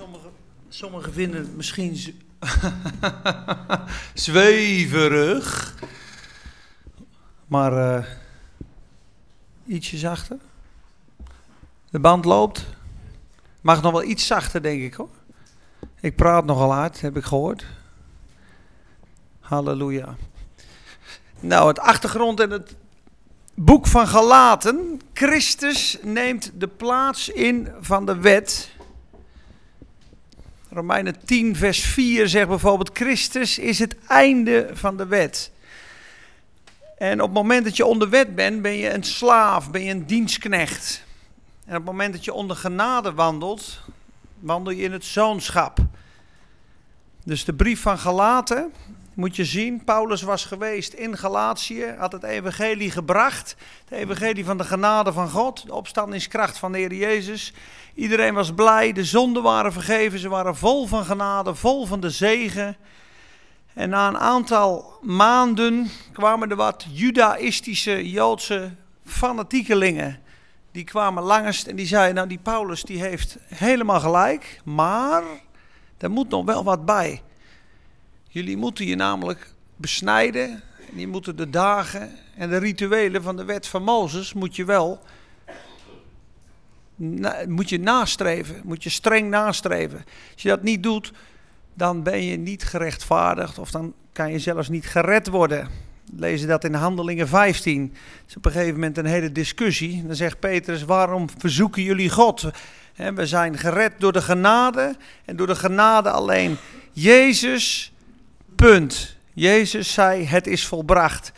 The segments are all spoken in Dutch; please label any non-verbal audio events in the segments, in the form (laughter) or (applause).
Sommigen sommige vinden het misschien (laughs) zweverig. Maar eh, ietsje zachter. De band loopt. Mag nog wel iets zachter, denk ik hoor. Ik praat nogal hard, heb ik gehoord. Halleluja. Nou, het achtergrond en het boek van Galaten. Christus neemt de plaats in van de wet. Romeinen 10, vers 4 zegt bijvoorbeeld: Christus is het einde van de wet. En op het moment dat je onder wet bent, ben je een slaaf, ben je een dienstknecht. En op het moment dat je onder genade wandelt, wandel je in het zoonschap. Dus de brief van Galaten, moet je zien, Paulus was geweest in Galatië, had het evangelie gebracht. Het evangelie van de genade van God, de opstandingskracht van de Heer Jezus. Iedereen was blij, de zonden waren vergeven, ze waren vol van genade, vol van de zegen. En na een aantal maanden kwamen er wat judaïstische, joodse fanatiekelingen. Die kwamen langst en die zeiden, nou die Paulus die heeft helemaal gelijk, maar er moet nog wel wat bij. Jullie moeten je namelijk besnijden. En je moeten de dagen en de rituelen van de wet van Mozes moet je wel moet je nastreven. Moet je streng nastreven. Als je dat niet doet, dan ben je niet gerechtvaardigd of dan kan je zelfs niet gered worden. We lezen dat in Handelingen 15. Dat is op een gegeven moment een hele discussie. Dan zegt Petrus, waarom verzoeken jullie God? We zijn gered door de genade en door de genade alleen. Jezus, punt. Jezus zei, het is volbracht.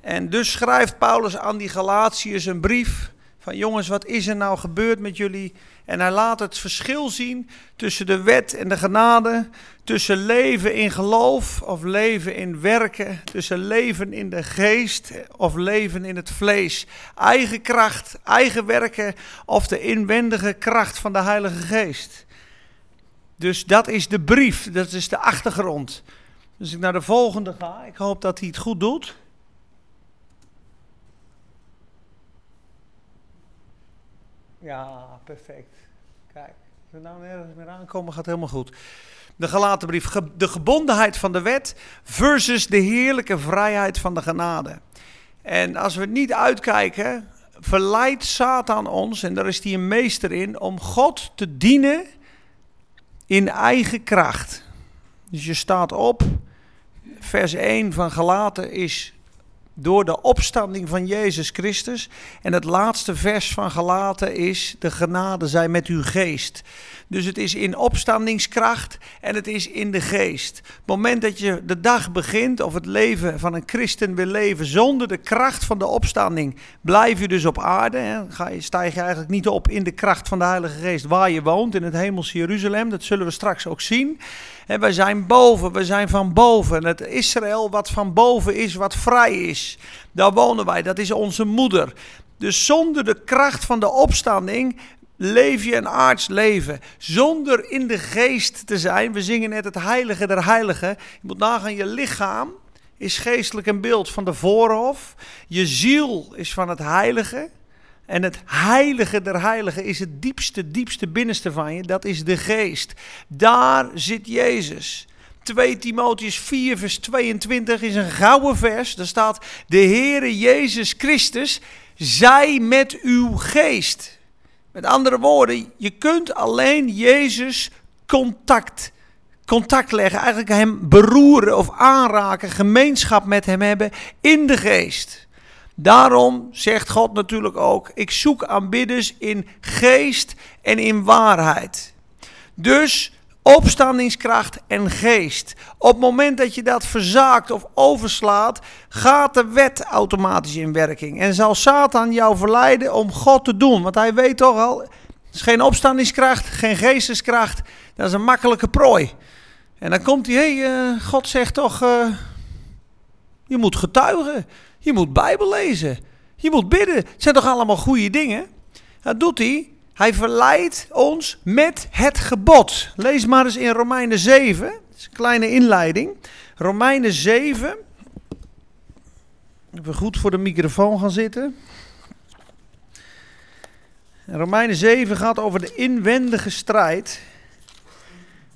En dus schrijft Paulus aan die Galatiërs een brief van jongens, wat is er nou gebeurd met jullie? En hij laat het verschil zien tussen de wet en de genade, tussen leven in geloof of leven in werken, tussen leven in de geest of leven in het vlees. Eigen kracht, eigen werken of de inwendige kracht van de Heilige Geest. Dus dat is de brief, dat is de achtergrond. Dus ik naar de volgende ga, ik hoop dat hij het goed doet. Ja, perfect. Kijk, als we nou nergens meer aankomen, gaat helemaal goed. De Galatenbrief, ge de gebondenheid van de wet versus de heerlijke vrijheid van de genade. En als we niet uitkijken, verleidt Satan ons, en daar is hij een meester in, om God te dienen in eigen kracht. Dus je staat op, vers 1 van Galaten is door de opstanding van Jezus Christus. En het laatste vers van Galaten is: De genade zij met uw geest. Dus het is in opstandingskracht en het is in de geest. Het moment dat je de dag begint of het leven van een christen wil leven zonder de kracht van de opstanding, blijf je dus op aarde. Hè. Ga je, stijg je eigenlijk niet op in de kracht van de Heilige Geest waar je woont, in het hemelse Jeruzalem. Dat zullen we straks ook zien. En wij zijn boven, we zijn van boven. Het Israël wat van boven is, wat vrij is. Daar wonen wij, dat is onze moeder. Dus zonder de kracht van de opstanding leef je een aards leven. Zonder in de geest te zijn. We zingen net het heilige der heiligen. Je moet nagaan, je lichaam is geestelijk een beeld van de voorhof. Je ziel is van het heilige. En het heilige der heiligen is het diepste, diepste binnenste van je. Dat is de geest. Daar zit Jezus. 2 Timotheus 4 vers 22 is een gouden vers. Daar staat, de Heere Jezus Christus zij met uw geest. Met andere woorden, je kunt alleen Jezus contact, contact leggen, eigenlijk hem beroeren of aanraken, gemeenschap met hem hebben in de geest. Daarom zegt God natuurlijk ook: Ik zoek aanbidders in geest en in waarheid. Dus opstandingskracht en geest. Op het moment dat je dat verzaakt of overslaat, gaat de wet automatisch in werking. En zal Satan jou verleiden om God te doen. Want hij weet toch al: het is geen opstandingskracht, geen geesteskracht. Dat is een makkelijke prooi. En dan komt hij: hey, uh, God zegt toch: uh, Je moet getuigen. Je moet Bijbel lezen. Je moet bidden. Het zijn toch allemaal goede dingen? Dat doet hij. Hij verleidt ons met het gebod. Lees maar eens in Romeinen 7. Dat is een kleine inleiding. Romeinen 7. Even goed voor de microfoon gaan zitten. Romeinen 7 gaat over de inwendige strijd.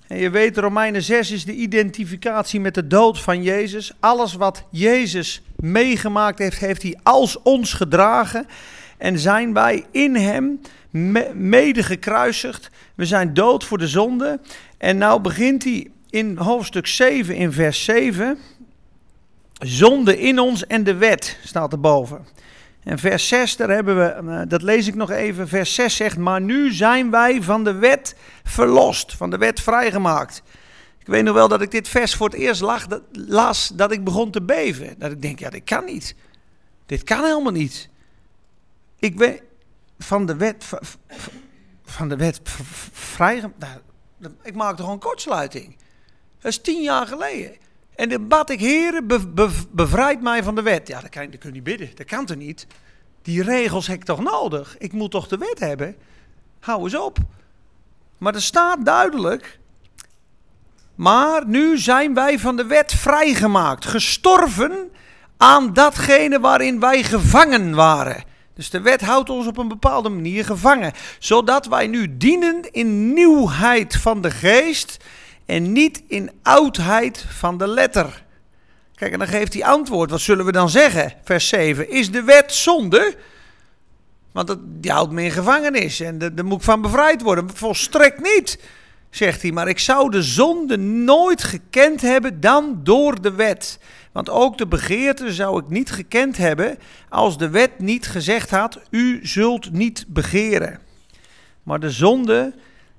En je weet, Romeinen 6 is de identificatie met de dood van Jezus. Alles wat Jezus meegemaakt heeft, heeft hij als ons gedragen. En zijn wij in hem mede gekruisigd. We zijn dood voor de zonde. En nou begint hij in hoofdstuk 7, in vers 7. Zonde in ons en de wet staat erboven. En vers 6, daar hebben we, eh, dat lees ik nog even. Vers 6 zegt: Maar nu zijn wij van de wet verlost, van de wet vrijgemaakt. Ik weet nog wel dat ik dit vers voor het eerst dat, las, dat ik begon te beven. Dat ik denk: Ja, dit kan niet. Dit kan helemaal niet. Ik weet van de wet, van de wet vrijgemaakt. Ik maakte gewoon kortsluiting. Dat is tien jaar geleden. En dan bad ik, heren, bevrijd mij van de wet. Ja, dat, kan, dat kun je niet bidden. Dat kan toch niet? Die regels heb ik toch nodig? Ik moet toch de wet hebben? Hou eens op. Maar er staat duidelijk... Maar nu zijn wij van de wet vrijgemaakt. Gestorven aan datgene waarin wij gevangen waren. Dus de wet houdt ons op een bepaalde manier gevangen. Zodat wij nu dienen in nieuwheid van de geest en niet in oudheid van de letter. Kijk, en dan geeft hij antwoord. Wat zullen we dan zeggen? Vers 7. Is de wet zonde? Want dat, die houdt me in gevangenis en daar moet ik van bevrijd worden. Volstrekt niet, zegt hij. Maar ik zou de zonde nooit gekend hebben dan door de wet. Want ook de begeerte zou ik niet gekend hebben als de wet niet gezegd had: U zult niet begeren. Maar de zonde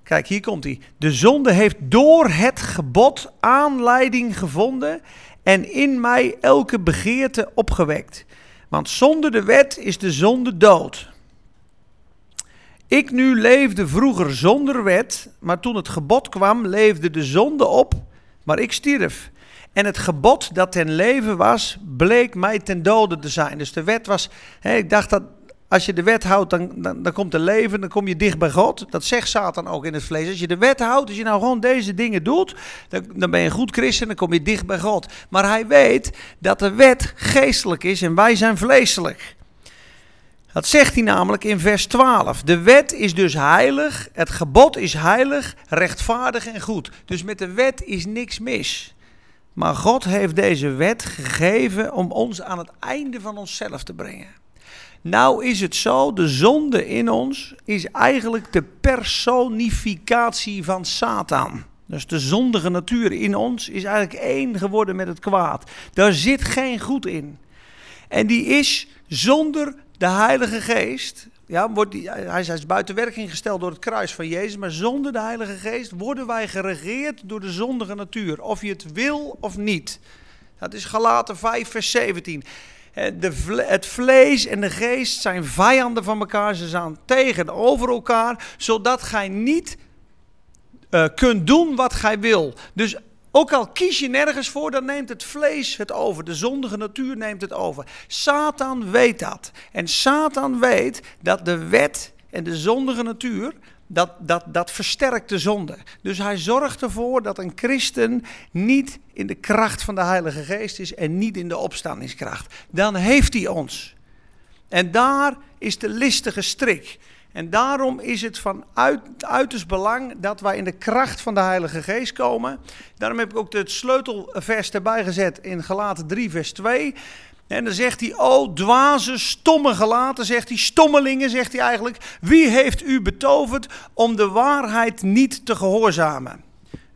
Kijk, hier komt hij. De zonde heeft door het gebod aanleiding gevonden en in mij elke begeerte opgewekt. Want zonder de wet is de zonde dood. Ik nu leefde vroeger zonder wet, maar toen het gebod kwam, leefde de zonde op, maar ik stierf. En het gebod dat ten leven was, bleek mij ten dode te zijn. Dus de wet was, ik dacht dat als je de wet houdt, dan, dan, dan komt er leven, dan kom je dicht bij God. Dat zegt Satan ook in het vlees. Als je de wet houdt, als je nou gewoon deze dingen doet, dan, dan ben je een goed christen, dan kom je dicht bij God. Maar hij weet dat de wet geestelijk is en wij zijn vleeselijk. Dat zegt hij namelijk in vers 12. De wet is dus heilig, het gebod is heilig, rechtvaardig en goed. Dus met de wet is niks mis. Maar God heeft deze wet gegeven om ons aan het einde van onszelf te brengen. Nou is het zo, de zonde in ons is eigenlijk de personificatie van Satan. Dus de zondige natuur in ons is eigenlijk één geworden met het kwaad. Daar zit geen goed in. En die is zonder de Heilige Geest. Ja, wordt hij is buiten werking gesteld door het kruis van Jezus. Maar zonder de Heilige Geest worden wij geregeerd door de zondige natuur. Of je het wil of niet. Dat is Galaten 5, vers 17. De, het vlees en de geest zijn vijanden van elkaar. Ze zijn tegenover elkaar, zodat gij niet uh, kunt doen wat gij wil. Dus ook al kies je nergens voor, dan neemt het vlees het over. De zondige natuur neemt het over. Satan weet dat. En Satan weet dat de wet en de zondige natuur dat, dat, dat versterkt de zonde. Dus hij zorgt ervoor dat een christen niet in de kracht van de Heilige Geest is en niet in de opstandingskracht. Dan heeft hij ons. En daar is de listige strik. En daarom is het van uit, uiterst belang dat wij in de kracht van de Heilige Geest komen. Daarom heb ik ook het sleutelvers erbij gezet in Galaten 3, vers 2. En dan zegt hij, oh dwaze, stomme gelaten, zegt hij, stommelingen, zegt hij eigenlijk. Wie heeft u betoverd om de waarheid niet te gehoorzamen?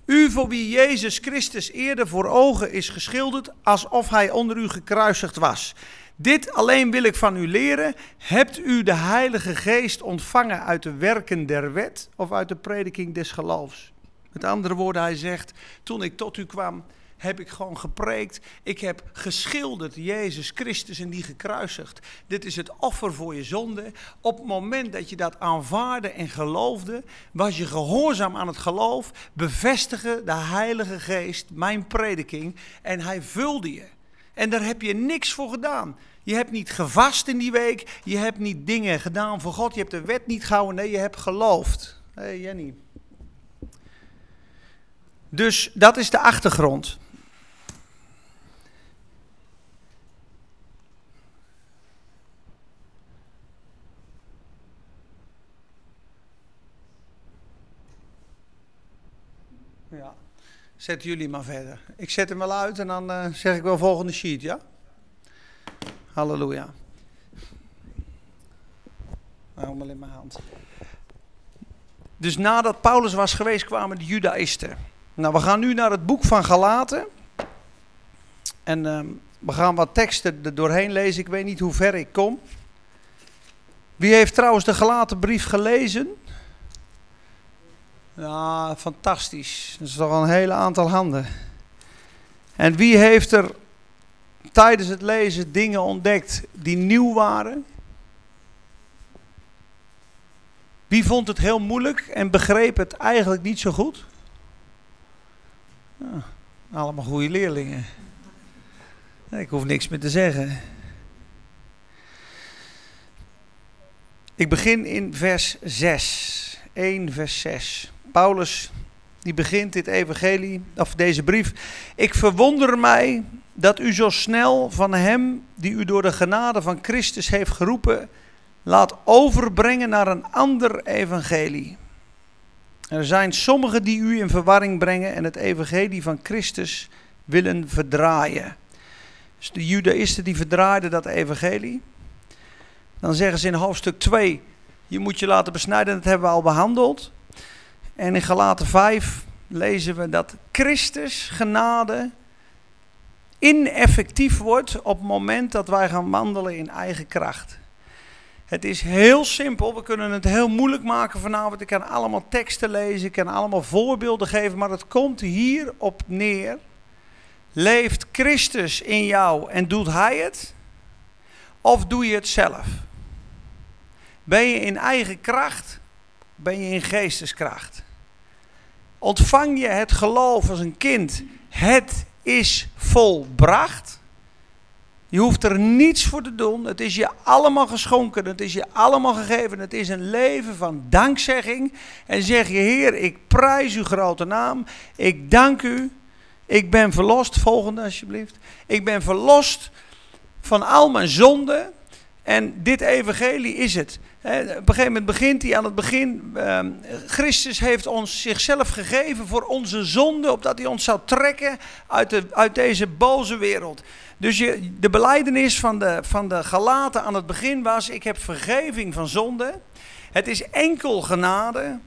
U voor wie Jezus Christus eerder voor ogen is geschilderd, alsof hij onder u gekruisigd was. Dit alleen wil ik van u leren. Hebt u de Heilige Geest ontvangen uit de werken der wet of uit de prediking des geloofs? Met andere woorden, hij zegt, toen ik tot u kwam, heb ik gewoon gepreekt. Ik heb geschilderd Jezus Christus en die gekruisigd. Dit is het offer voor je zonde. Op het moment dat je dat aanvaarde en geloofde, was je gehoorzaam aan het geloof, bevestigde de Heilige Geest mijn prediking en hij vulde je. En daar heb je niks voor gedaan. Je hebt niet gevast in die week. Je hebt niet dingen gedaan voor God. Je hebt de wet niet gehouden. Nee, je hebt geloofd. Hé Jenny. Dus dat is de achtergrond. Ja. Zetten jullie maar verder. Ik zet hem wel uit en dan uh, zeg ik wel volgende sheet, ja? Halleluja. Hem in mijn hand. Dus nadat Paulus was geweest, kwamen de Judaïsten. Nou, we gaan nu naar het boek van Galaten. En uh, we gaan wat teksten er doorheen lezen. Ik weet niet hoe ver ik kom. Wie heeft trouwens de gelaten brief gelezen? Ja, fantastisch. Dat is toch een hele aantal handen. En wie heeft er tijdens het lezen dingen ontdekt die nieuw waren? Wie vond het heel moeilijk en begreep het eigenlijk niet zo goed? Ja, allemaal goede leerlingen. Ik hoef niks meer te zeggen. Ik begin in vers 6. 1 vers 6. Paulus die begint dit evangelie, of deze brief. Ik verwonder mij dat u zo snel van hem die u door de genade van Christus heeft geroepen, laat overbrengen naar een ander evangelie. Er zijn sommigen die u in verwarring brengen en het evangelie van Christus willen verdraaien. Dus de judaïsten die verdraaiden dat evangelie. Dan zeggen ze in hoofdstuk 2, je moet je laten besnijden, dat hebben we al behandeld. En in Galaten 5 lezen we dat Christus genade ineffectief wordt op het moment dat wij gaan wandelen in eigen kracht. Het is heel simpel, we kunnen het heel moeilijk maken vanavond. Ik kan allemaal teksten lezen, ik kan allemaal voorbeelden geven, maar het komt hierop neer. Leeft Christus in jou en doet Hij het? Of doe je het zelf? Ben je in eigen kracht? Ben je in geesteskracht? Ontvang je het geloof als een kind? Het is volbracht. Je hoeft er niets voor te doen. Het is je allemaal geschonken. Het is je allemaal gegeven. Het is een leven van dankzegging. En zeg je, Heer, ik prijs uw grote naam. Ik dank u. Ik ben verlost. Volgende alsjeblieft. Ik ben verlost van al mijn zonden. En dit evangelie is het. Op een gegeven moment begint hij aan het begin. Ehm, Christus heeft ons zichzelf gegeven voor onze zonde, opdat hij ons zou trekken uit, de, uit deze boze wereld. Dus je, de beleidenis van de, van de Galaten aan het begin was: Ik heb vergeving van zonde. Het is enkel genade.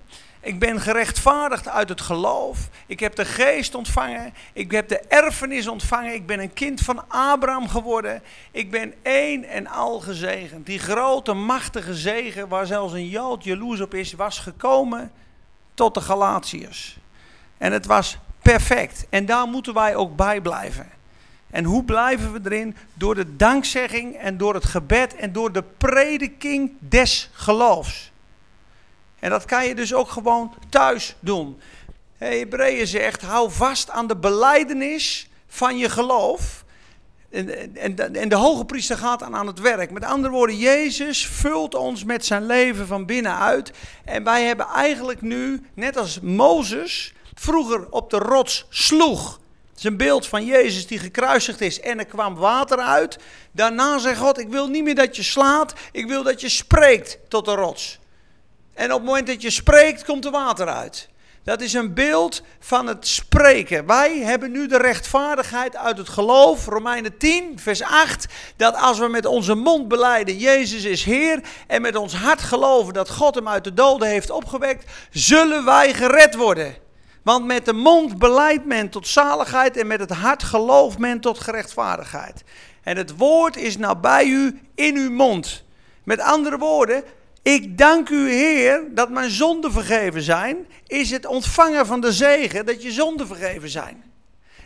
Ik ben gerechtvaardigd uit het geloof. Ik heb de geest ontvangen. Ik heb de erfenis ontvangen. Ik ben een kind van Abraham geworden. Ik ben één en al gezegend. Die grote, machtige zegen, waar zelfs een Jood jaloers op is, was gekomen tot de Galatiërs. En het was perfect. En daar moeten wij ook bij blijven. En hoe blijven we erin? Door de dankzegging en door het gebed en door de prediking des geloofs. En dat kan je dus ook gewoon thuis doen. Hebreeën zegt, hou vast aan de beleidenis van je geloof. En, en, en de hoge priester gaat aan, aan het werk. Met andere woorden, Jezus vult ons met zijn leven van binnenuit. En wij hebben eigenlijk nu, net als Mozes vroeger op de rots sloeg. Het is een beeld van Jezus die gekruisigd is en er kwam water uit. Daarna zegt God, ik wil niet meer dat je slaat, ik wil dat je spreekt tot de rots. En op het moment dat je spreekt, komt er water uit. Dat is een beeld van het spreken. Wij hebben nu de rechtvaardigheid uit het geloof, Romeinen 10, vers 8, dat als we met onze mond beleiden, Jezus is Heer, en met ons hart geloven dat God hem uit de doden heeft opgewekt, zullen wij gered worden. Want met de mond beleidt men tot zaligheid en met het hart gelooft men tot gerechtvaardigheid. En het woord is nou bij u in uw mond. Met andere woorden, ik dank u, Heer, dat mijn zonden vergeven zijn. Is het ontvangen van de zegen dat je zonden vergeven zijn.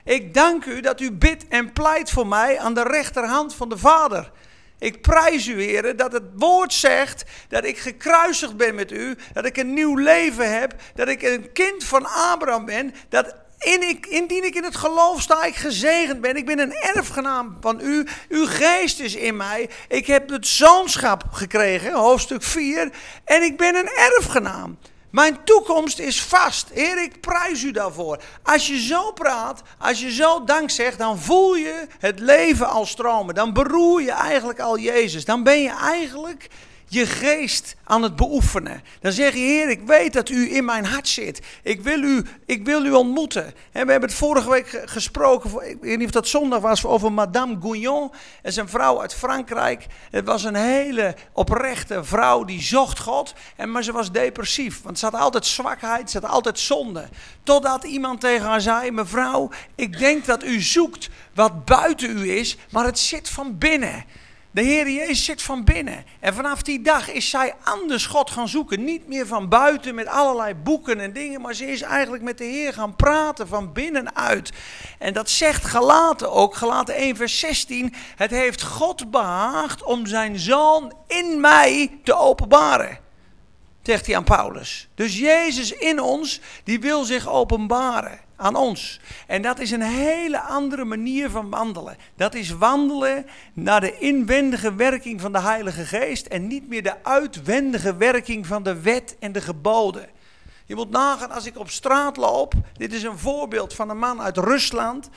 Ik dank u dat u bidt en pleit voor mij aan de rechterhand van de Vader. Ik prijs u, Heer, dat het woord zegt dat ik gekruisigd ben met u, dat ik een nieuw leven heb, dat ik een kind van Abraham ben, dat ik, indien ik in het geloof sta, ik gezegend ben. Ik ben een erfgenaam van u. Uw geest is in mij. Ik heb het zoonschap gekregen, hoofdstuk 4. En ik ben een erfgenaam. Mijn toekomst is vast. Heer, ik prijs u daarvoor. Als je zo praat, als je zo dank zegt, dan voel je het leven al stromen. Dan beroer je eigenlijk al Jezus. Dan ben je eigenlijk je geest aan het beoefenen. Dan zeg je, Heer, ik weet dat u in mijn hart zit. Ik wil u, ik wil u ontmoeten. En we hebben het vorige week gesproken, ik weet niet of dat zondag was, over Madame Gouillon. Dat is een vrouw uit Frankrijk. Het was een hele oprechte vrouw, die zocht God. En, maar ze was depressief, want ze had altijd zwakheid, ze had altijd zonde. Totdat iemand tegen haar zei, mevrouw, ik denk dat u zoekt wat buiten u is, maar het zit van binnen. De Heer Jezus zit van binnen. En vanaf die dag is zij anders God gaan zoeken. Niet meer van buiten met allerlei boeken en dingen. Maar ze is eigenlijk met de Heer gaan praten van binnenuit. En dat zegt Galaten ook. Galaten 1 vers 16. Het heeft God behaagd om zijn zoon in mij te openbaren. Zegt hij aan Paulus. Dus Jezus in ons, die wil zich openbaren aan ons. En dat is een hele andere manier van wandelen. Dat is wandelen naar de inwendige werking van de Heilige Geest en niet meer de uitwendige werking van de wet en de geboden. Je moet nagaan als ik op straat loop. Dit is een voorbeeld van een man uit Rusland.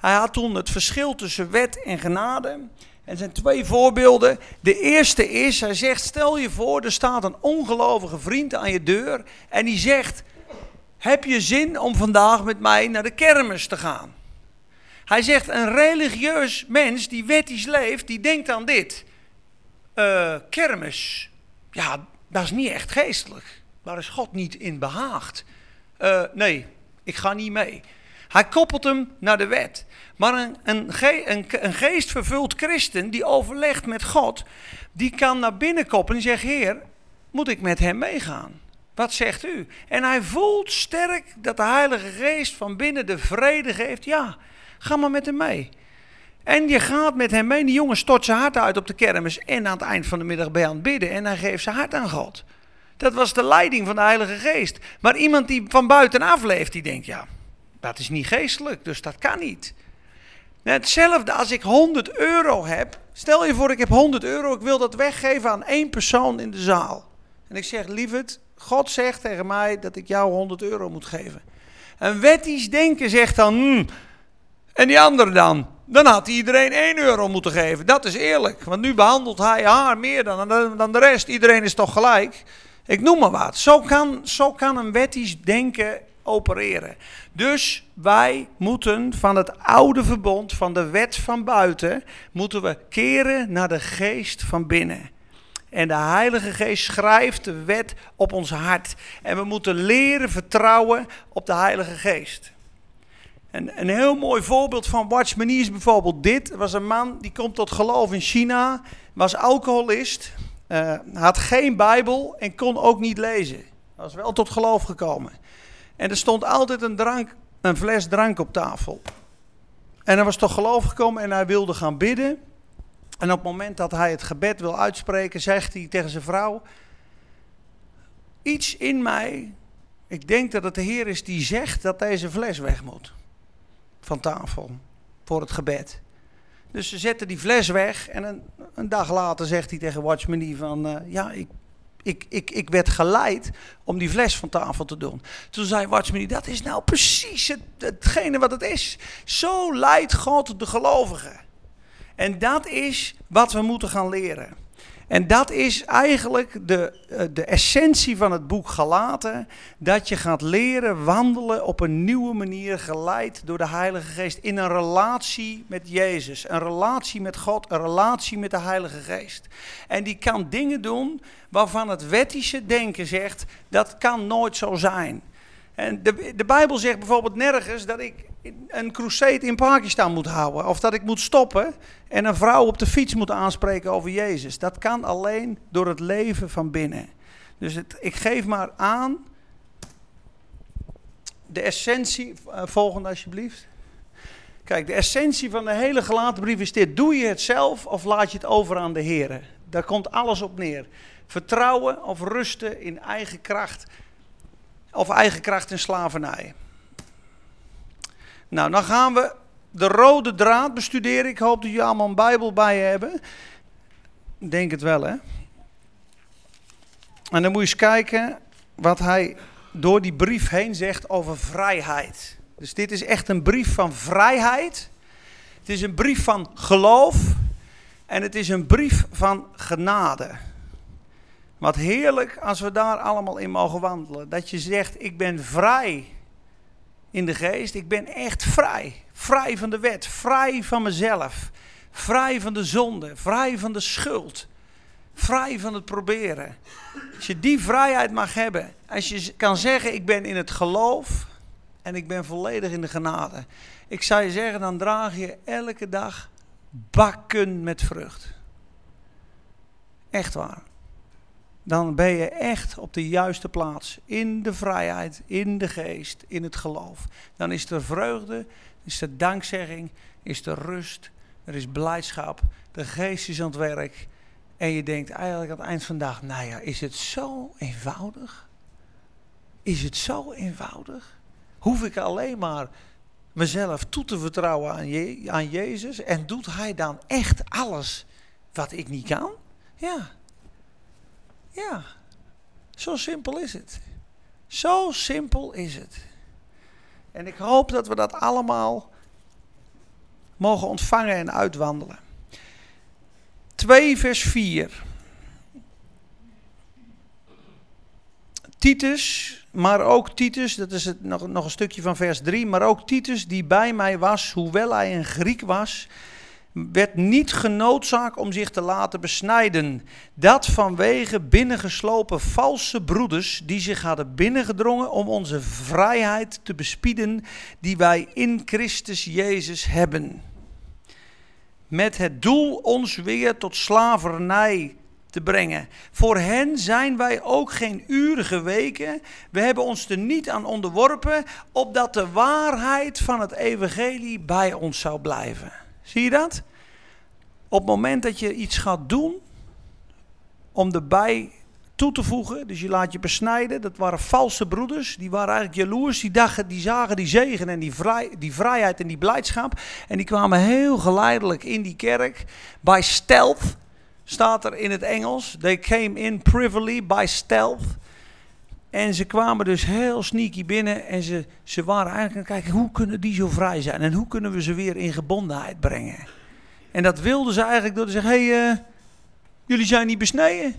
Hij had toen het verschil tussen wet en genade. En zijn twee voorbeelden. De eerste is, hij zegt, stel je voor, er staat een ongelovige vriend aan je deur en die zegt, heb je zin om vandaag met mij naar de kermis te gaan? Hij zegt, een religieus mens die wettisch leeft, die denkt aan dit. Uh, kermis, ja, dat is niet echt geestelijk. Waar is God niet in behaagd? Uh, nee, ik ga niet mee. Hij koppelt hem naar de wet. Maar een, een, een, een geestvervuld christen die overlegt met God, die kan naar binnen koppelen en zegt, Heer, moet ik met hem meegaan? Wat zegt u? En hij voelt sterk dat de Heilige Geest van binnen de vrede geeft. Ja, ga maar met hem mee. En je gaat met hem mee. Die jongen stort zijn hart uit op de kermis. En aan het eind van de middag bij aan het bidden. En hij geeft zijn hart aan God. Dat was de leiding van de Heilige Geest. Maar iemand die van buitenaf leeft, die denkt: ja, dat is niet geestelijk, dus dat kan niet. Hetzelfde als ik 100 euro heb. Stel je voor, ik heb 100 euro. Ik wil dat weggeven aan één persoon in de zaal. En ik zeg: lieverd, God zegt tegen mij dat ik jou 100 euro moet geven. Een wettisch denken zegt dan, hmm, en die andere dan? Dan had iedereen 1 euro moeten geven. Dat is eerlijk, want nu behandelt hij haar meer dan, dan de rest. Iedereen is toch gelijk? Ik noem maar wat. Zo kan, zo kan een wettisch denken opereren. Dus wij moeten van het oude verbond, van de wet van buiten, moeten we keren naar de geest van binnen. En de Heilige Geest schrijft de wet op ons hart. En we moeten leren vertrouwen op de Heilige Geest. En een heel mooi voorbeeld van Watchmanie is bijvoorbeeld dit. Er was een man die komt tot geloof in China, was alcoholist, uh, had geen Bijbel en kon ook niet lezen. Was wel tot geloof gekomen. En er stond altijd een, drank, een fles drank op tafel. En hij was tot geloof gekomen en hij wilde gaan bidden. En op het moment dat hij het gebed wil uitspreken, zegt hij tegen zijn vrouw: Iets in mij, ik denk dat het de Heer is die zegt dat deze fles weg moet. Van tafel, voor het gebed. Dus ze zetten die fles weg en een, een dag later zegt hij tegen Watchman van... Uh, ja, ik, ik, ik, ik werd geleid om die fles van tafel te doen. Toen zei Watchman dat is nou precies het, hetgene wat het is. Zo leidt God de gelovigen. En dat is wat we moeten gaan leren. En dat is eigenlijk de, eh, de essentie van het boek Galaten. Dat je gaat leren wandelen op een nieuwe manier, geleid door de Heilige Geest. In een relatie met Jezus, een relatie met God, een relatie met de Heilige Geest. En die kan dingen doen waarvan het wettische denken zegt, dat kan nooit zo zijn. En de, de Bijbel zegt bijvoorbeeld nergens dat ik een crusade in Pakistan moet houden. Of dat ik moet stoppen en een vrouw op de fiets moet aanspreken over Jezus. Dat kan alleen door het leven van binnen. Dus ik geef maar aan de essentie, uh, volgende alsjeblieft. Kijk, de essentie van de hele gelaten brief is dit. Doe je het zelf of laat je het over aan de Heer? Daar komt alles op neer. Vertrouwen of rusten in eigen kracht of eigen kracht en slavernij. Nou, dan gaan we de rode draad bestuderen. Ik hoop dat jullie allemaal een Bijbel bij je hebben. Ik denk het wel, hè? En dan moet je eens kijken wat hij door die brief heen zegt over vrijheid. Dus dit is echt een brief van vrijheid. Het is een brief van geloof. En het is een brief van genade. Wat heerlijk als we daar allemaal in mogen wandelen. Dat je zegt, ik ben vrij in de geest. Ik ben echt vrij. Vrij van de wet, vrij van mezelf. Vrij van de zonde, vrij van de schuld. Vrij van het proberen. Als je die vrijheid mag hebben. Als je kan zeggen, ik ben in het geloof en ik ben volledig in de genade. Ik zou je zeggen, dan draag je elke dag bakken met vrucht. Echt waar. Dan ben je echt op de juiste plaats. In de vrijheid, in de geest, in het geloof. Dan is er vreugde, is er dankzegging, is er rust, er is blijdschap. De geest is aan het werk. En je denkt eigenlijk aan het eind van de dag, nou ja, is het zo eenvoudig? Is het zo eenvoudig? Hoef ik alleen maar mezelf toe te vertrouwen aan, je, aan Jezus en doet Hij dan echt alles wat ik niet kan? Ja. Ja. Zo simpel is het. Zo simpel is het. En ik hoop dat we dat allemaal mogen ontvangen en uitwandelen. 2 vers 4. Titus, maar ook Titus, dat is het, nog, nog een stukje van vers 3, maar ook Titus die bij mij was, hoewel hij een Griek was, werd niet genoodzaakt om zich te laten besnijden. Dat vanwege binnengeslopen valse broeders die zich hadden binnengedrongen om onze vrijheid te bespieden die wij in Christus Jezus hebben. Met het doel ons weer tot slavernij te brengen. Voor hen zijn wij ook geen uren geweken. We hebben ons er niet aan onderworpen, opdat de waarheid van het evangelie bij ons zou blijven. Zie je dat? Op het moment dat je iets gaat doen om erbij toe te voegen, dus je laat je besnijden, dat waren valse broeders, die waren eigenlijk jaloers, die, die zagen die zegen en die, vrij, die vrijheid en die blijdschap en die kwamen heel geleidelijk in die kerk, by stealth, staat er in het Engels, they came in privily by stealth. En ze kwamen dus heel sneaky binnen en ze, ze waren eigenlijk aan het kijken, hoe kunnen die zo vrij zijn en hoe kunnen we ze weer in gebondenheid brengen. En dat wilden ze eigenlijk door te zeggen: hey, uh, jullie zijn niet besneden.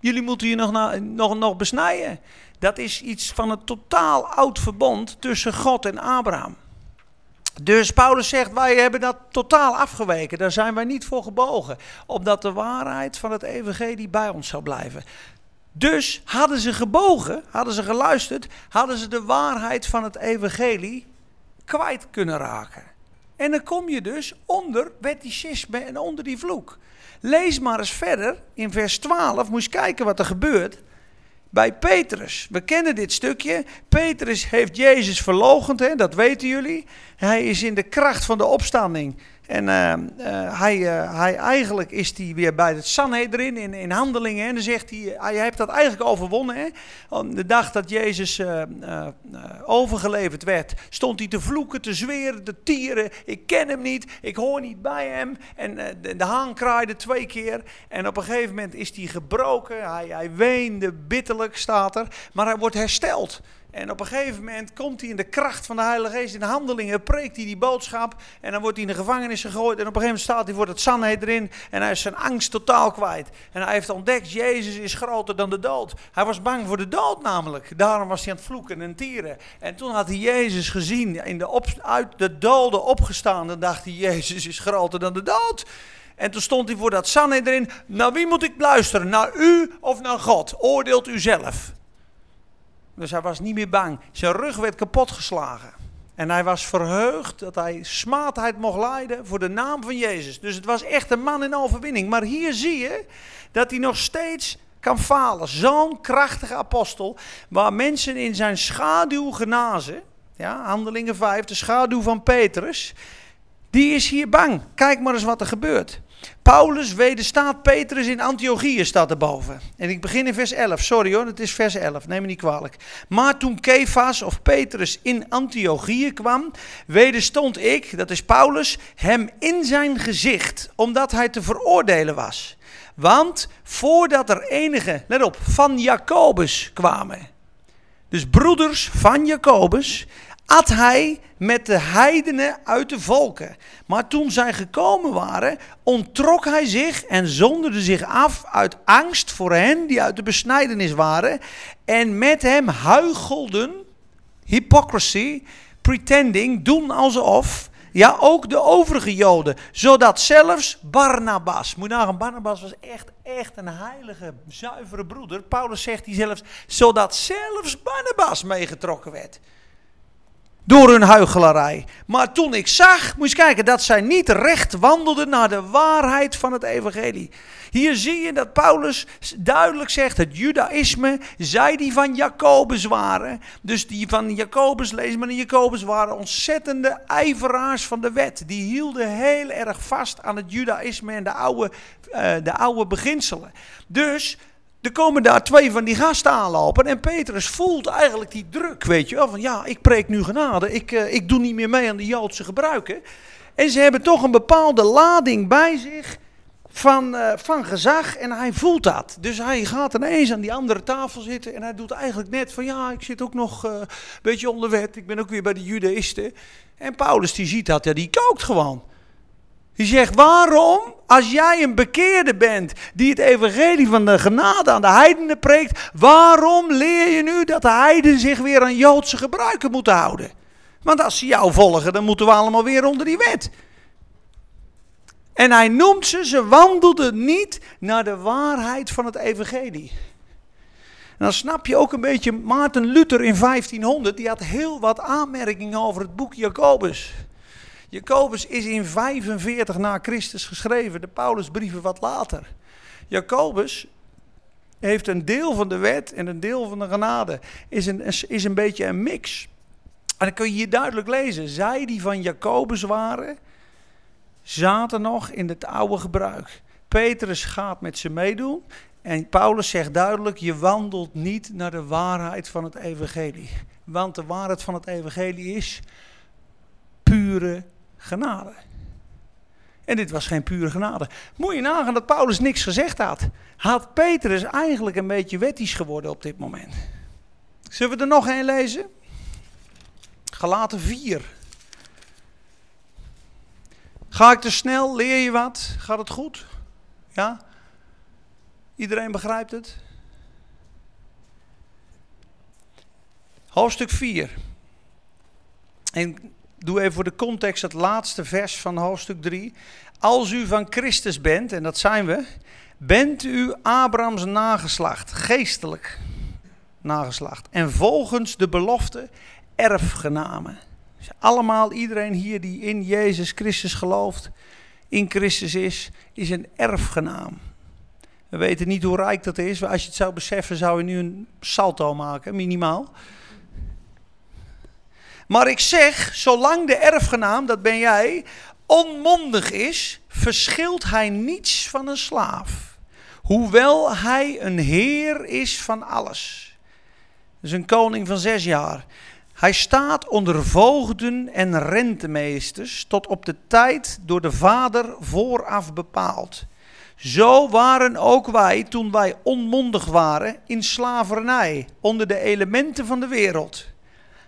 Jullie moeten je nog, nog, nog besnijden. Dat is iets van een totaal oud verbond tussen God en Abraham. Dus Paulus zegt, wij hebben dat totaal afgeweken. Daar zijn wij niet voor gebogen. Opdat de waarheid van het evangelie bij ons zou blijven. Dus hadden ze gebogen, hadden ze geluisterd, hadden ze de waarheid van het evangelie kwijt kunnen raken. En dan kom je dus onder wetticisme en onder die vloek. Lees maar eens verder in vers 12, moet je kijken wat er gebeurt bij Petrus. We kennen dit stukje. Petrus heeft Jezus verlogend, hè, dat weten jullie. Hij is in de kracht van de opstanding en uh, uh, hij, uh, hij, eigenlijk is hij weer bij het Sanhedrin in, in handelingen. En dan zegt hij, hij heeft dat eigenlijk overwonnen. Hè? De dag dat Jezus overgeleverd werd, stond hij te vloeken, te zweren, te tieren. Ik ken hem niet, ik hoor niet bij hem. En de, de haan kraaide twee keer. En op een gegeven moment is hij gebroken. Hij, hij weende bitterlijk, staat er. Maar hij wordt hersteld. En op een gegeven moment komt hij in de kracht van de Heilige Geest in de handelingen, preekt hij die boodschap. En dan wordt hij in de gevangenis gegooid. En op een gegeven moment staat hij voor het Sanhedrin en hij is zijn angst totaal kwijt. En hij heeft ontdekt, Jezus is groter dan de dood. Hij was bang voor de dood namelijk. Daarom was hij aan het vloeken en tieren. En toen had hij Jezus gezien, in de op, uit de doden opgestaan. Dan dacht hij, Jezus is groter dan de dood. En toen stond hij voor dat Sanhedrin. Naar wie moet ik luisteren? Naar u of naar God? Oordeelt u zelf. Dus hij was niet meer bang. Zijn rug werd kapotgeslagen. En hij was verheugd dat hij smaadheid mocht leiden voor de naam van Jezus. Dus het was echt een man in overwinning. Maar hier zie je dat hij nog steeds kan falen. Zo'n krachtige apostel, waar mensen in zijn schaduw genazen. Ja, handelingen 5, de schaduw van Petrus. Die is hier bang. Kijk maar eens wat er gebeurt. Paulus wederstaat Petrus in Antiochië, staat erboven. En ik begin in vers 11. Sorry hoor, het is vers 11, neem me niet kwalijk. Maar toen Kefas of Petrus in Antiochië kwam, wederstond ik, dat is Paulus, hem in zijn gezicht, omdat hij te veroordelen was. Want voordat er enige, let op, van Jacobus kwamen. Dus broeders van Jacobus at hij met de heidenen uit de volken. Maar toen zij gekomen waren, ontrok hij zich en zonderde zich af uit angst voor hen die uit de besnijdenis waren. En met hem huichelden, hypocrisy, pretending, doen alsof. Ja, ook de overige Joden. Zodat zelfs Barnabas, moet je nagaan, Barnabas was echt, echt een heilige, zuivere broeder. Paulus zegt hij zelfs, zodat zelfs Barnabas meegetrokken werd door hun huichelarij. Maar toen ik zag, moet je kijken, dat zij niet recht wandelden naar de waarheid van het evangelie. Hier zie je dat Paulus duidelijk zegt, het judaïsme, zij die van Jacobus waren, dus die van Jacobus, lees maar in Jacobus, waren ontzettende ijveraars van de wet. Die hielden heel erg vast aan het judaïsme en de oude, uh, de oude beginselen. Dus er komen daar twee van die gasten aanlopen. En Petrus voelt eigenlijk die druk, weet je wel. Van ja, ik preek nu genade. Ik, uh, ik doe niet meer mee aan de Joodse gebruiken. En ze hebben toch een bepaalde lading bij zich van, uh, van gezag. En hij voelt dat. Dus hij gaat ineens aan die andere tafel zitten. En hij doet eigenlijk net van ja, ik zit ook nog uh, een beetje onder wet. Ik ben ook weer bij de Judaïsten. En Paulus die ziet dat, ja, die kookt gewoon. Die zegt, waarom, als jij een bekeerde bent die het evangelie van de genade aan de heidenen preekt, waarom leer je nu dat de heidenen zich weer aan Joodse gebruiken moeten houden? Want als ze jou volgen, dan moeten we allemaal weer onder die wet. En hij noemt ze, ze wandelden niet naar de waarheid van het evangelie. En dan snap je ook een beetje Maarten Luther in 1500, die had heel wat aanmerkingen over het boek Jacobus. Jacobus is in 45 na Christus geschreven, de Paulusbrieven wat later. Jacobus heeft een deel van de wet en een deel van de genade. Is een, is een beetje een mix. En dan kun je hier duidelijk lezen. Zij die van Jacobus waren, zaten nog in het oude gebruik. Petrus gaat met ze meedoen. En Paulus zegt duidelijk: je wandelt niet naar de waarheid van het evangelie. Want de waarheid van het evangelie is pure genade. En dit was geen pure genade. Moet je nagaan dat Paulus niks gezegd had. Had Petrus eigenlijk een beetje wettisch geworden op dit moment. Zullen we er nog een lezen? Galaten 4. Ga ik te snel? Leer je wat? Gaat het goed? Ja? Iedereen begrijpt het? Hoofdstuk 4. En doe even voor de context het laatste vers van hoofdstuk 3. Als u van Christus bent, en dat zijn we, bent u Abrahams nageslacht, geestelijk nageslacht. En volgens de belofte erfgenamen. Dus allemaal, iedereen hier die in Jezus Christus gelooft, in Christus is, is een erfgenaam. We weten niet hoe rijk dat is. Als je het zou beseffen, zou je nu een salto maken, minimaal. Maar ik zeg, zolang de erfgenaam, dat ben jij, onmondig is, verschilt hij niets van een slaaf. Hoewel hij een heer is van alles. Dus een koning van zes jaar. Hij staat onder voogden en rentemeesters tot op de tijd door de vader vooraf bepaald. Zo waren ook wij, toen wij onmondig waren, in slavernij, onder de elementen van de wereld.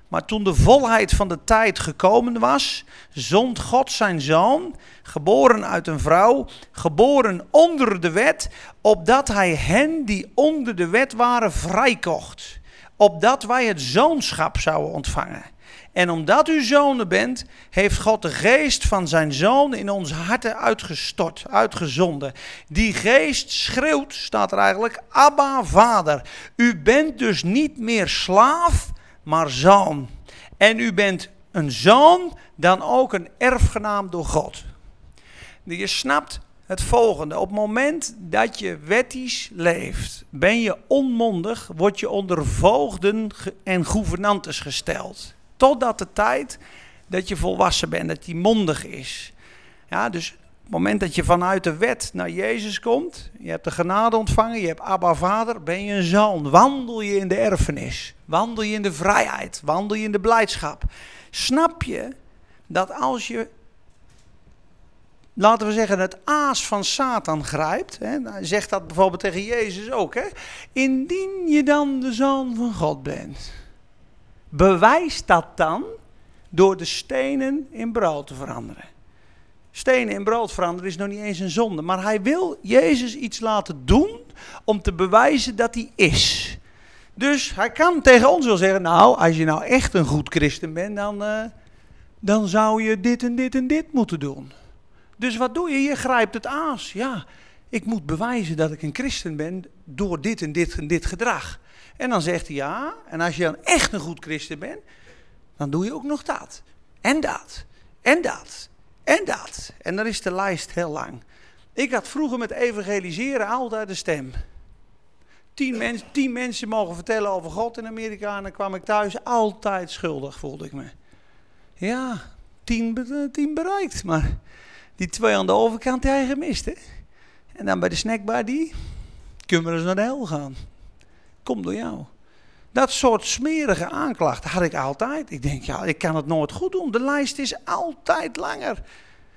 Maar toen de volheid van de tijd gekomen was, zond God zijn zoon, geboren uit een vrouw, geboren onder de wet, opdat hij hen die onder de wet waren vrijkocht. Opdat wij het zoonschap zouden ontvangen. En omdat u zonen bent, heeft God de geest van zijn zoon in onze harten uitgestort, uitgezonden. Die geest schreeuwt, staat er eigenlijk, Abba, vader. U bent dus niet meer slaaf, maar zoon. En u bent een zoon, dan ook een erfgenaam door God. Je snapt het volgende. Op het moment dat je wettisch leeft, ben je onmondig, word je onder voogden en gouvernantes gesteld. Totdat de tijd dat je volwassen bent, dat die mondig is. Ja, dus het moment dat je vanuit de wet naar Jezus komt, je hebt de genade ontvangen, je hebt Abba Vader, ben je een zoon. Wandel je in de erfenis, wandel je in de vrijheid, wandel je in de blijdschap. Snap je dat als je, laten we zeggen, het aas van Satan grijpt, hè, zegt dat bijvoorbeeld tegen Jezus ook, hè, indien je dan de zoon van God bent, bewijst dat dan door de stenen in brood te veranderen. Stenen in brood veranderen is nog niet eens een zonde. Maar hij wil Jezus iets laten doen om te bewijzen dat hij is. Dus hij kan tegen ons wel zeggen, nou, als je nou echt een goed christen bent, dan, uh, dan zou je dit en dit en dit moeten doen. Dus wat doe je? Je grijpt het aas. Ja, ik moet bewijzen dat ik een christen ben door dit en dit en dit gedrag. En dan zegt hij ja, en als je dan echt een goed christen bent, dan doe je ook nog dat. En dat. En dat. En dat. En dan is de lijst heel lang. Ik had vroeger met evangeliseren altijd de stem. Tien, mens, tien mensen mogen vertellen over God in Amerika en dan kwam ik thuis altijd schuldig, voelde ik me. Ja, tien, tien bereikt, maar die twee aan de overkant die hij gemist, hè. En dan bij de snackbar die, kunnen we eens naar de hel gaan. Kom door jou. Dat soort smerige aanklachten had ik altijd. Ik denk, ja, ik kan het nooit goed doen. De lijst is altijd langer.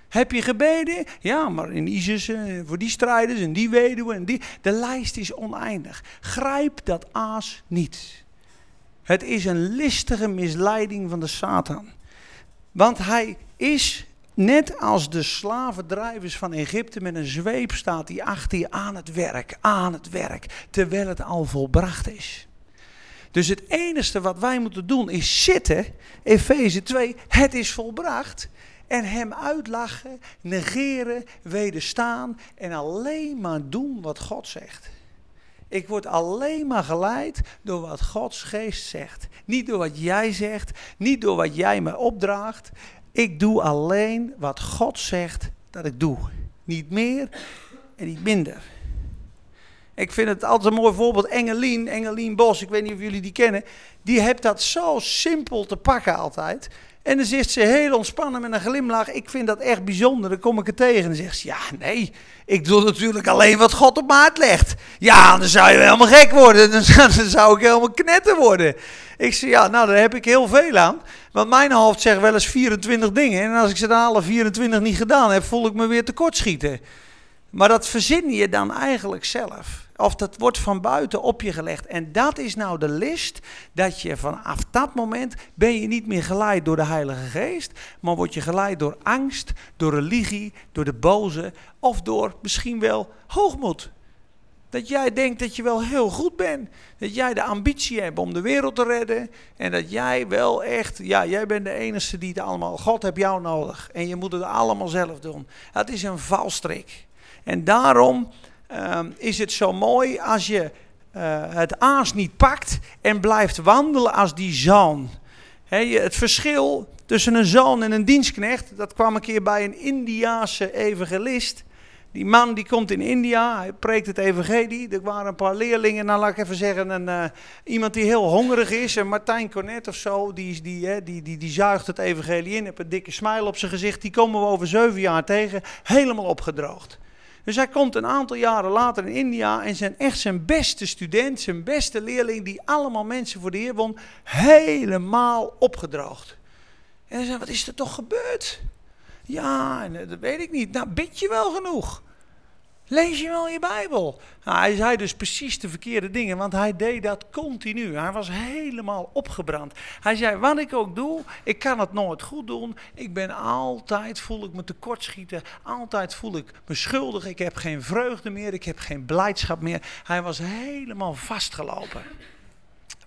Heb je gebeden? Ja, maar in ISIS, eh, voor die strijders en die weduwe en die. De lijst is oneindig. Grijp dat aas niet. Het is een listige misleiding van de Satan. Want hij is net als de slavendrijvers van Egypte met een zweep staat die achter je aan het werk, aan het werk, terwijl het al volbracht is. Dus het enige wat wij moeten doen is zitten, Efeze 2, het is volbracht. En hem uitlachen, negeren, wederstaan en alleen maar doen wat God zegt. Ik word alleen maar geleid door wat Gods geest zegt. Niet door wat jij zegt, niet door wat jij me opdraagt. Ik doe alleen wat God zegt dat ik doe. Niet meer en niet minder. Ik vind het altijd een mooi voorbeeld. Engelien, Engelien Bos, ik weet niet of jullie die kennen. Die heeft dat zo simpel te pakken altijd. En dan zegt ze heel ontspannen met een glimlach. Ik vind dat echt bijzonder. Dan kom ik er tegen. En dan zegt ze: Ja, nee, ik doe natuurlijk alleen wat God op maat legt. Ja, dan zou je helemaal gek worden. (laughs) Dan, zou ik helemaal knetter worden. Ik zeg: Ja, nou, daar heb ik heel veel aan. Want mijn hoofd zegt wel eens 24 dingen. En als ik ze dan alle 24 niet gedaan heb, voel ik me weer tekortschieten. Maar dat verzin je dan eigenlijk zelf. Of dat wordt van buiten op je gelegd. En dat is nou de list dat je vanaf dat moment ben je niet meer geleid door de Heilige Geest, maar word je geleid door angst, door religie, door de boze of door misschien wel hoogmoed. Dat jij denkt dat je wel heel goed bent. Dat jij de ambitie hebt om de wereld te redden. En dat jij wel echt, ja, jij bent de enige die het allemaal, God heeft jou nodig. En je moet het allemaal zelf doen. Dat is een valstrik. En daarom Ehm, is het zo mooi als je uh, het aas niet pakt en blijft wandelen als die zoon. het verschil tussen een zoon en een dienstknecht, dat kwam een keer bij een Indiaanse evangelist. Die man die komt in India, hij preekt het evangelie. Er waren een paar leerlingen, nou laat ik even zeggen, een, uh, iemand die heel hongerig is. En Martijn Cornet of zo, die, die, die, die, die zuigt het evangelie in. Heeft een dikke smile op zijn gezicht. Die komen we over zeven jaar tegen, helemaal opgedroogd. Dus hij komt een aantal jaren later in India en zijn echt zijn beste student, zijn beste leerling, die allemaal mensen voor de Heer won, helemaal opgedroogd. En hij zei, wat is er toch gebeurd? Ja, dat weet ik niet. Nou, bid je wel genoeg? Lees je wel je Bijbel? Nou, hij zei dus precies de verkeerde dingen, want hij deed dat continu. Hij was helemaal opgebrand. Hij zei, wat ik ook doe, ik kan het nooit goed doen. Ik ben altijd, voel ik me tekortschieten. Altijd voel ik me schuldig. Ik heb geen vreugde meer, ik heb geen blijdschap meer. Hij was helemaal vastgelopen.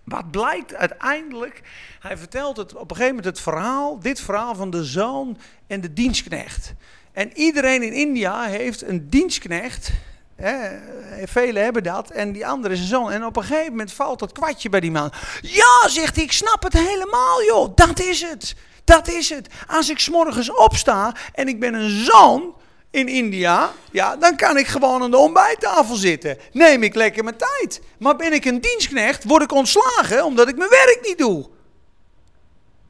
Wat blijkt uiteindelijk, hij vertelt het op een gegeven moment het verhaal, dit verhaal van de zoon en de dienstknecht. En iedereen in India heeft een dienstknecht. Hè, velen hebben dat. En die andere is een zoon. En op een gegeven moment valt dat kwartje bij die man. Ja, zegt hij, ik snap het helemaal, joh. Dat is het. Dat is het. Als ik s'morgens opsta en ik ben een zoon in India, ja, dan kan ik gewoon aan de ontbijttafel zitten. Neem ik lekker mijn tijd. Maar ben ik een dienstknecht, word ik ontslagen omdat ik mijn werk niet doe.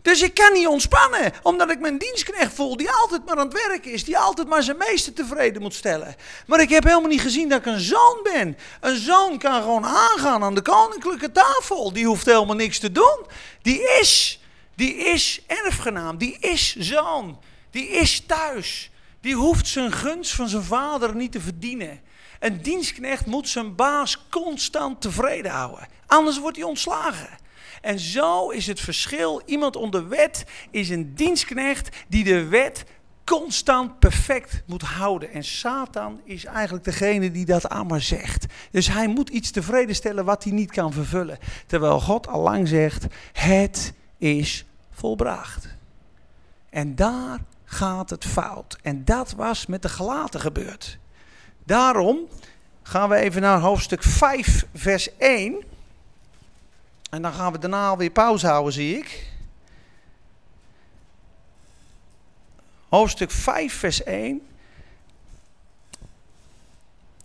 Dus ik kan niet ontspannen, omdat ik mijn dienstknecht voel die altijd maar aan het werk is, die altijd maar zijn meester tevreden moet stellen. Maar ik heb helemaal niet gezien dat ik een zoon ben. Een zoon kan gewoon aangaan aan de koninklijke tafel. Die hoeft helemaal niks te doen. Die is, die is erfgenaam, die is zoon, die is thuis. Die hoeft zijn gunst van zijn vader niet te verdienen. Een dienstknecht moet zijn baas constant tevreden houden, anders wordt hij ontslagen. En zo is het verschil. Iemand onder wet is een dienstknecht die de wet constant perfect moet houden. En Satan is eigenlijk degene die dat allemaal zegt. Dus hij moet iets tevreden stellen wat hij niet kan vervullen. Terwijl God al lang zegt, het is volbracht. En daar gaat het fout. En dat was met de gelaten gebeurd. Daarom gaan we even naar hoofdstuk 5, vers 1. En dan gaan we daarna alweer pauze houden, zie ik. Hoofdstuk 5, vers 1.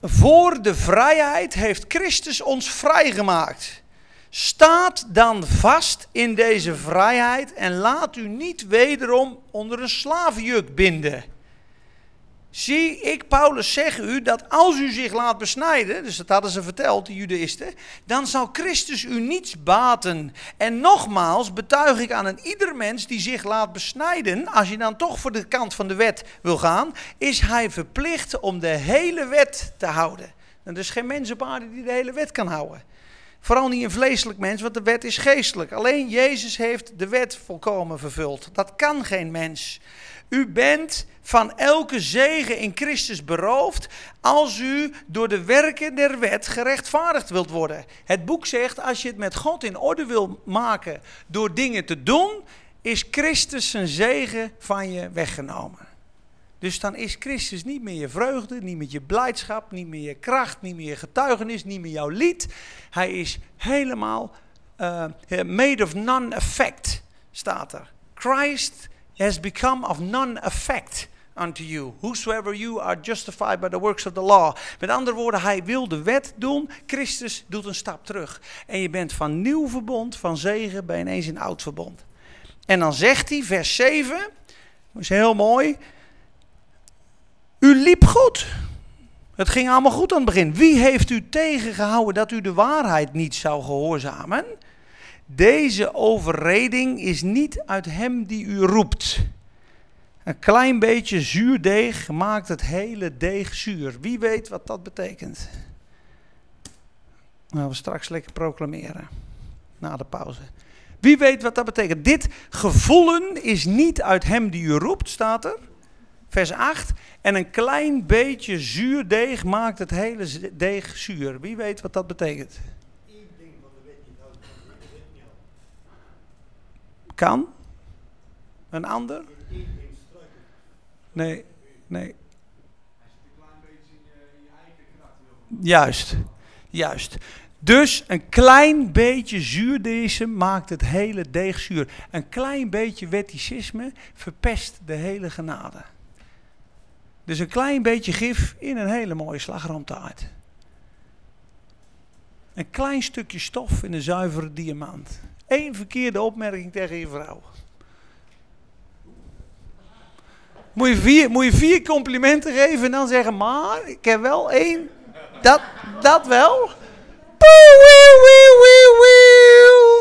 Voor de vrijheid heeft Christus ons vrijgemaakt. Staat dan vast in deze vrijheid en laat u niet wederom onder een slavenjuk binden. Zie, ik, Paulus, zeg u dat als u zich laat besnijden, dus dat hadden ze verteld, de judaïsten, dan zal Christus u niets baten. En nogmaals betuig ik aan een ieder mens die zich laat besnijden, als je dan toch voor de kant van de wet wil gaan, is hij verplicht om de hele wet te houden. En er is geen mens op aarde die de hele wet kan houden. Vooral niet een vleeselijk mens, want de wet is geestelijk. Alleen Jezus heeft de wet volkomen vervuld. Dat kan geen mens. U bent van elke zegen in Christus beroofd als u door de werken der wet gerechtvaardigd wilt worden. Het boek zegt, als je het met God in orde wil maken door dingen te doen, is Christus zijn zegen van je weggenomen. Dus dan is Christus niet meer je vreugde, niet meer je blijdschap, niet meer je kracht, niet meer je getuigenis, niet meer jouw lied. Hij is helemaal uh, made of none effect, staat er. Christ has become of none effect unto you. Whosoever you are justified by the works of the law. Met andere woorden, hij wil de wet doen. Christus doet een stap terug. En je bent van nieuw verbond, van zegen, bij ineens in oud verbond. En dan zegt hij, vers 7, dat is heel mooi. U liep goed. Het ging allemaal goed aan het begin. Wie heeft u tegengehouden dat u de waarheid niet zou gehoorzamen? Deze overreding is niet uit hem die u roept. Een klein beetje zuurdeeg maakt het hele deeg zuur. Wie weet wat dat betekent? Nou, we straks lekker proclameren. Na de pauze. Wie weet wat dat betekent? Dit gevoelen is niet uit hem die u roept, staat er. Vers 8. En een klein beetje zuurdeeg maakt het hele deeg zuur. Wie weet wat dat betekent? Kan? Een ander? Nee, nee. Juist, juist. Dus een klein beetje zuurdezen maakt het hele deeg zuur. Een klein beetje wetticisme verpest de hele genade. Dus een klein beetje gif in een hele mooie slagroomtaart. Een klein stukje stof in een zuivere diamant. Eén verkeerde opmerking tegen je vrouw. Moet je, vier, moet je vier complimenten geven en dan zeggen, maar ik heb wel één. Dat, dat wel.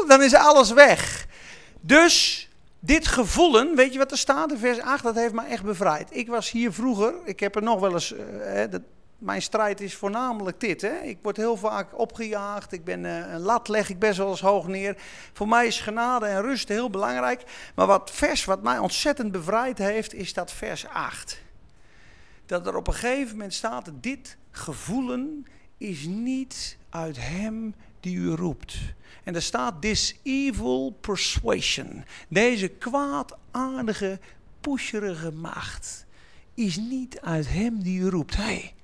Dan is alles weg. Dus dit gevoelen, weet je wat er staat in vers 8? Dat heeft me echt bevrijd. Ik was hier vroeger, ik heb er nog wel eens, uh, dat, mijn strijd is voornamelijk dit. Hè? Ik word heel vaak opgejaagd, ik ben uh, een lat leg ik best wel eens hoog neer. Voor mij is genade en rust heel belangrijk. Maar wat vers wat mij ontzettend bevrijd heeft, is dat vers 8. Dat er op een gegeven moment staat, dit gevoelen is niet uit hem die u roept. En er staat this evil persuasion. Deze kwaadaardige, pusherige macht is niet uit hem die u roept. Hey,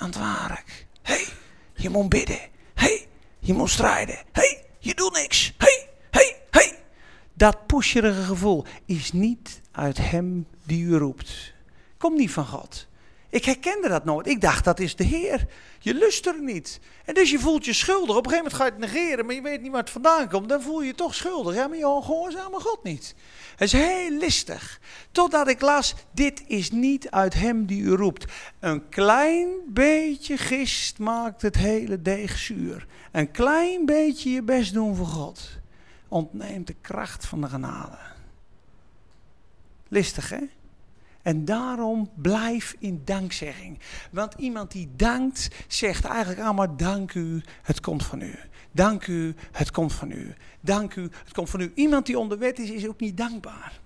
aan het werk. Hé, hey, je moet bidden. Hé, hey, je moet strijden. Hé, hey, je doet niks. Hé, hé, hey. Dat pusherige gevoel is niet uit hem die u roept. Komt niet van God. Ik herkende dat nooit. Ik dacht, dat is de Heer. Je lust er niet. En dus je voelt je schuldig. Op een gegeven moment ga je het negeren, maar je weet niet waar het vandaan komt. Dan voel je je toch schuldig. Ja, maar je gehoorzamen God niet. Het is heel listig. Totdat ik las, dit is niet uit hem die u roept. Een klein beetje gist maakt het hele deeg zuur. Een klein beetje je best doen voor God. Ontneemt de kracht van de genade. Listig, hè? En daarom blijf in dankzegging. Want iemand die dankt, zegt eigenlijk allemaal dank u, het komt van u. Dank u, het komt van u. Dank u, het komt van u. Iemand die onder wet is, is ook niet dankbaar.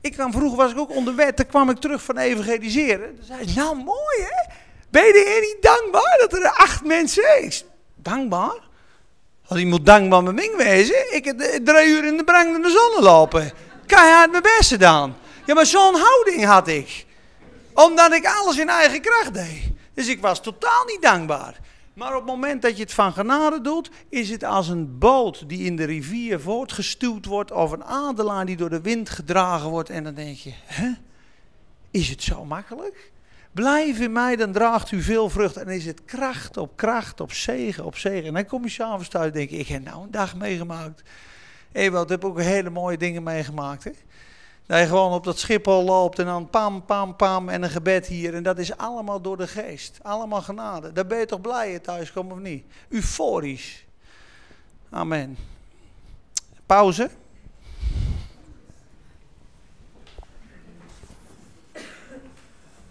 Ik kwam, vroeger was ik ook onder wet, dan kwam ik terug van evangeliseren. Dan zei ze, nou mooi hè, ben je de Heer niet dankbaar dat er acht mensen is? Dankbaar? Als iemand dankbaar met mij wezen, ik heb drie uur in de brandende zon lopen. Keihard mijn best gedaan. Ja, maar zo'n houding had ik. Omdat ik alles in eigen kracht deed. Dus ik was totaal niet dankbaar. Maar op het moment dat je het van genade doet, is het als een boot die in de rivier voortgestuwd wordt, of een adelaar die door de wind gedragen wordt. En dan denk je, hè? Is het zo makkelijk? Blijf in mij, dan draagt u veel vrucht. En is het kracht op kracht, op zegen, op zegen. En dan kom je s'avonds thuis en denk je, ik heb nou een dag meegemaakt. Ewout, heb ook hele mooie dingen meegemaakt. Hè? Je gewoon op dat Schiphol loopt en dan pam, pam, pam en een gebed hier. En dat is allemaal door de geest. Allemaal genade. Daar ben je toch blij je thuis komt of niet? Euforisch. Amen. Pauze.